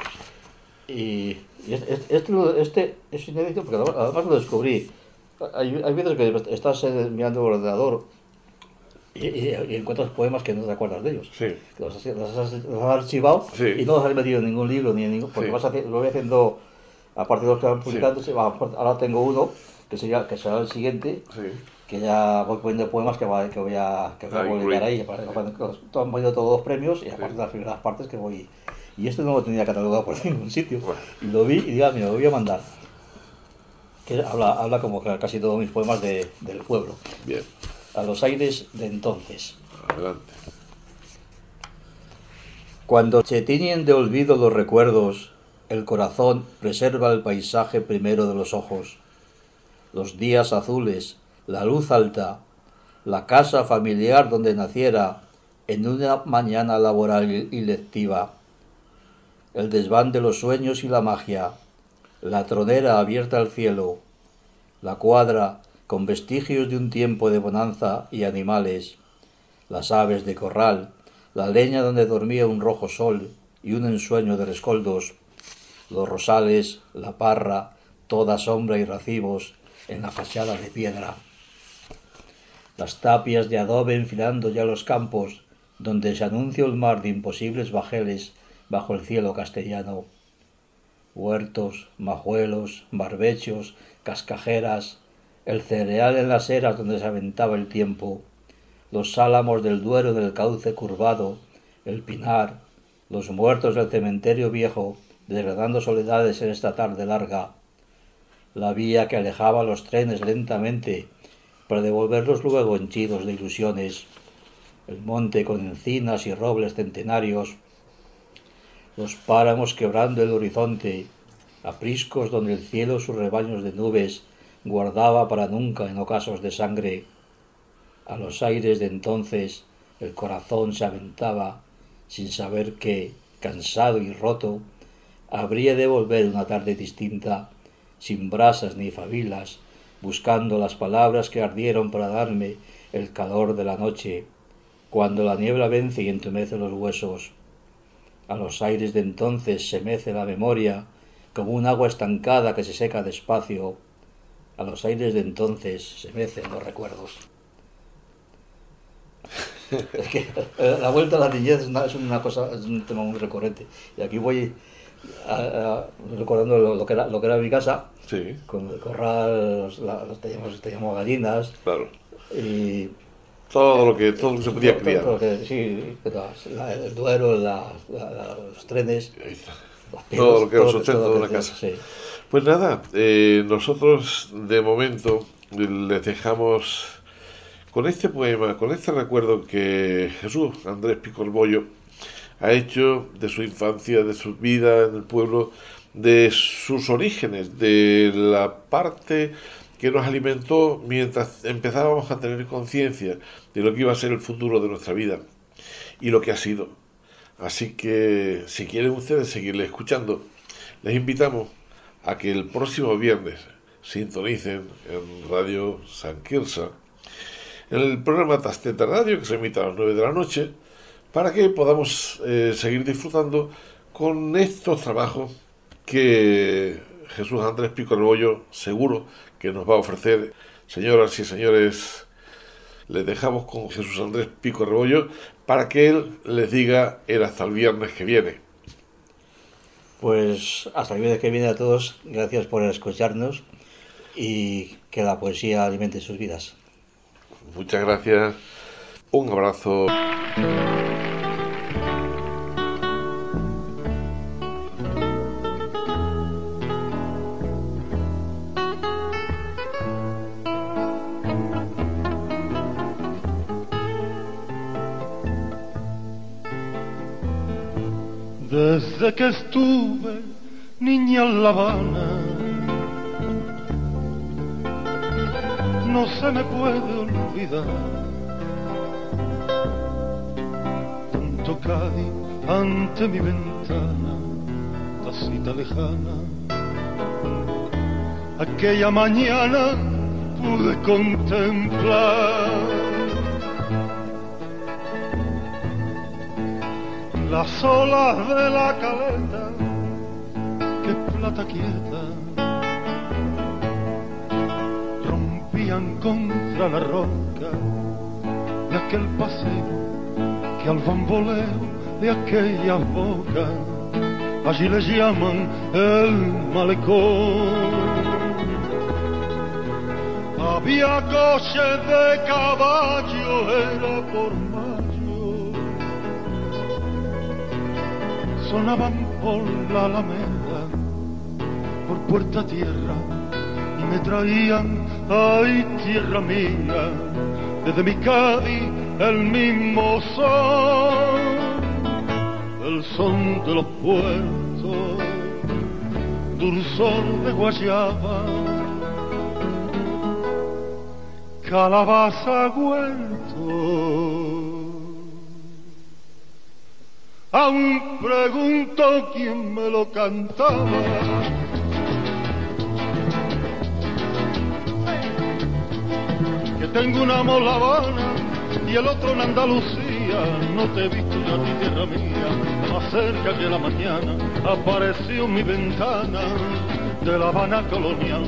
Y, y este, este, este es inédito porque además, lo descubrí. Hay, hay veces que estás mirando el ordenador y, y- y encuentras poemas que no te acuerdas de ellos. Sí. que los has, los has- los has archivado Sí. y no los has metido en ningún libro ni en ningún porque Sí. vas haci- lo voy haciendo aparte de los que van publicándose ahora tengo uno que sería que será el siguiente que ya voy poniendo poemas que, va- que voy a que voy a Ah, publicar ahí que han ponido todos los premios y aparte de las primeras partes que voy y esto no lo tenía catalogado por ningún sitio Bueno. y lo vi y digo "Ah, mira lo voy a mandar que habla, habla como casi todos mis poemas de- del pueblo Bien. A los aires de entonces Adelante. Cuando se tiñen de olvido los recuerdos, el corazón preserva el paisaje primero de los ojos. Los días azules, la luz alta, la casa familiar donde naciera en una mañana laboral y lectiva, el desván de los sueños y la magia, la tronera abierta al cielo, la cuadra con vestigios de un tiempo de bonanza y animales, las aves de corral, la leña donde dormía un rojo sol y un ensueño de rescoldos, los rosales, la parra, toda sombra y racimos en la fachada de piedra. Las tapias de adobe enfilando ya los campos, donde se anuncia un mar de imposibles bajeles bajo el cielo castellano. Huertos, majuelos, barbechos, cascajeras, el cereal en las eras donde se aventaba el tiempo, los álamos del duero del cauce curvado, el pinar, los muertos del cementerio viejo, degradando soledades en esta tarde larga, la vía que alejaba los trenes lentamente para devolverlos luego henchidos de ilusiones, el monte con encinas y robles centenarios, los páramos quebrando el horizonte, apriscos donde el cielo sus rebaños de nubes guardaba para nunca en ocasos de sangre. A los aires de entonces el corazón se aventaba sin saber que, cansado y roto, habría de volver una tarde distinta, sin brasas ni fabilas, buscando las palabras que ardieron para darme el calor de la noche, cuando la niebla vence y entumece los huesos. A los aires de entonces se mece la memoria como un agua estancada que se seca despacio. A los aires de entonces se mecen los recuerdos. es que la vuelta a la niñez es una, cosa, es un tema muy recurrente. Y aquí voy recordando lo, que era, lo que era mi casa, sí. con el corral, los, teníamos, teníamos, gallinas. Claro. Y todo lo que, todo lo que se podía criar. sí, el duero, los trenes. Todo lo que sustento de una casa. Pues nada, eh, nosotros de momento les dejamos con este poema, con este recuerdo que Jesús Andrés Picorbollo ha hecho de su infancia, de su vida en el pueblo, de sus orígenes, de la parte que nos alimentó mientras empezábamos a tener conciencia de lo que iba a ser el futuro de nuestra vida y lo que ha sido. Así que si quieren ustedes seguirle escuchando, les invitamos a que el próximo viernes sintonicen en Radio San Quirsa en el programa Tasteta Radio, que se emite a las 9 de la noche, para que podamos eh, seguir disfrutando con estos trabajos que Jesús Andrés Pico Rebollo seguro que nos va a ofrecer. Señoras y señores, les dejamos con Jesús Andrés Pico Rebollo para que él les diga el hasta el viernes que viene. Pues hasta el viernes que viene a todos, gracias por escucharnos y que la poesía alimente sus vidas. Muchas gracias. Un abrazo. Desde que estuve niña en La Habana no se me puede olvidar. Tanto Cádiz ante mi ventana, tacita lejana. Aquella mañana pude contemplar las olas de la caleta, que plata quieta contra la roca de aquel paseo que al bamboleo de aquella boca allí le llaman el malecón. Había coches de caballo, era por sonaban por la alameda, por puerta tierra, y me traían ay tierra mía, desde mi Cádiz el mismo son, el son de los puertos, dulzor de guayaba, calabaza huerto. Aún pregunto quién me lo cantaba. Tengo una mola y el otro en Andalucía. No te he visto ya ni tierra mía, más cerca que la mañana apareció mi ventana de la Habana colonial,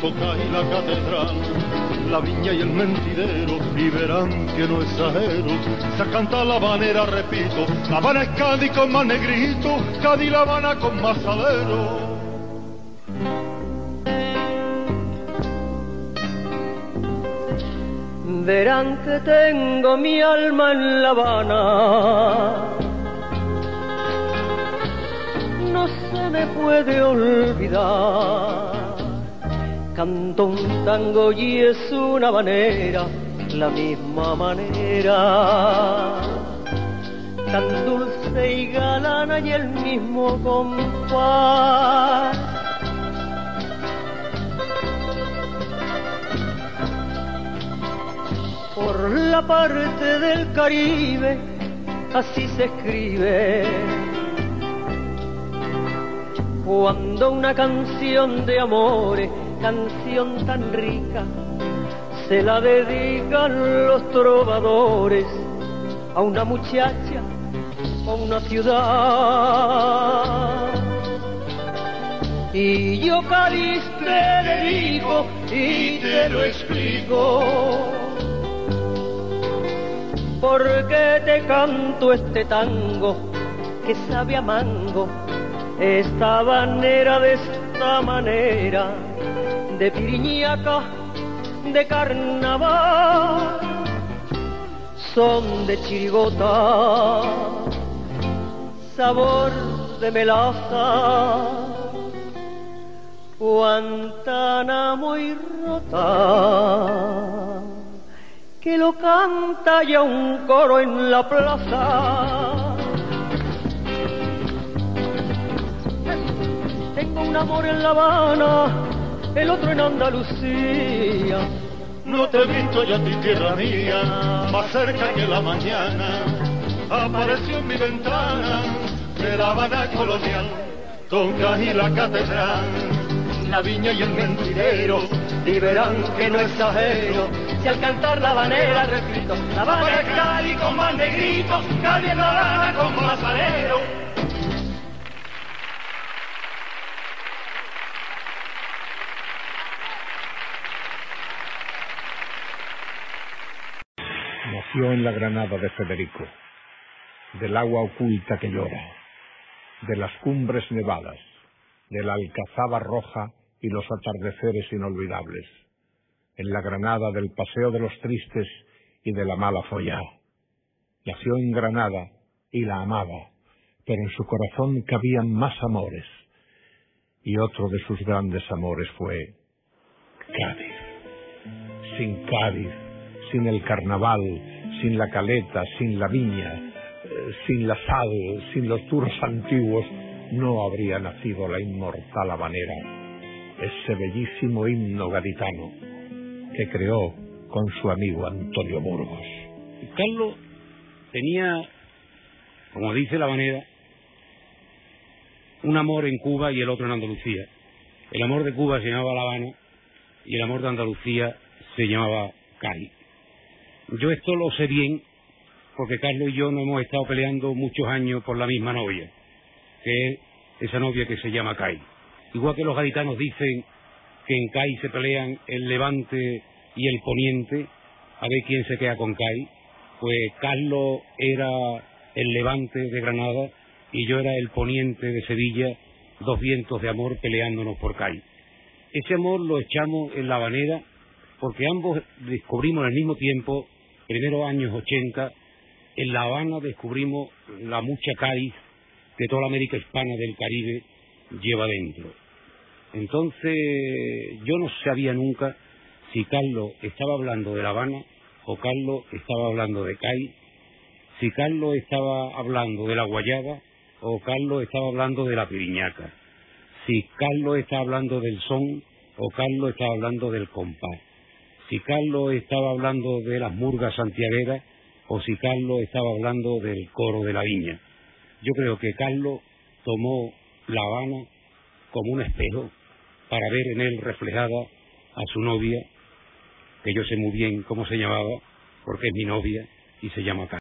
toca y la catedral la viña y el mentidero y verán que no exagero. Se canta la banera, repito, la Habana es Cádiz con más negrito, Cádiz la Habana con más salero. Verán que tengo mi alma en La Habana. No se me puede olvidar canto un tango y es una manera, la misma manera, tan dulce y galana y el mismo compás. Por la parte del Caribe, así se escribe cuando una canción de amores canción tan rica se la dedican los trovadores a una muchacha o una ciudad. Y yo Cádiz te dedico y te lo explico. Porque te canto este tango que sabe a mango, esta banera de esta manera de piriñaca, de carnaval, son de chirigota, sabor de melaza, Guantánamo y rota, que lo canta ya un coro en la plaza. Tengo un amor en La Habana el otro en Andalucía. No te he visto ya ti tierra mía, más cerca que la mañana, apareció en mi ventana de la Habana colonial, Tonga y la catedral, la viña y el mentidero, y verán que no exagero, si al cantar la banera repito, la Habana es Cali con más negrito, Cali en la Habana con más alero. En la Granada de Federico, del agua oculta que llora, de las cumbres nevadas, de la alcazaba roja y los atardeceres inolvidables, en la Granada del paseo de los tristes y de la mala follá. Nació en Granada y la amaba, pero en su corazón cabían más amores, y otro de sus grandes amores fue Cádiz. Sin Cádiz, sin el carnaval, sin la caleta, sin la viña, eh, sin la sal, sin los duros antiguos, no habría nacido la inmortal habanera, ese bellísimo himno gaditano que creó con su amigo Antonio Burgos. Carlos tenía, como dice la habanera, un amor en Cuba y el otro en Andalucía. El amor de Cuba se llamaba La Habana y el amor de Andalucía se llamaba Cádiz. Yo esto lo sé bien porque Carlos y yo no hemos estado peleando muchos años por la misma novia, que es esa novia que se llama Cai. Igual que los gaditanos dicen que en Cai se pelean el levante y el poniente, a ver quién se queda con Cai, pues Carlos era el levante de Granada y yo era el poniente de Sevilla, dos vientos de amor peleándonos por Cai. Ese amor lo echamos en la habanera porque ambos descubrimos al mismo tiempo primeros años 80, en La Habana descubrimos la mucha Cádiz que toda la América hispana del Caribe lleva dentro. Entonces, yo no sabía nunca si Carlos estaba hablando de La Habana o Carlos estaba hablando de Cádiz, si Carlos estaba hablando de la Guayaba o Carlos estaba hablando de la Piriñaca, si Carlos estaba hablando del son o Carlos estaba hablando del compás si Carlos estaba hablando de las murgas santiagueras o si Carlos estaba hablando del coro de la viña. Yo creo que Carlos tomó La Habana como un espejo para ver en él reflejada a su novia, que yo sé muy bien cómo se llamaba, porque es mi novia y se llama Cádiz.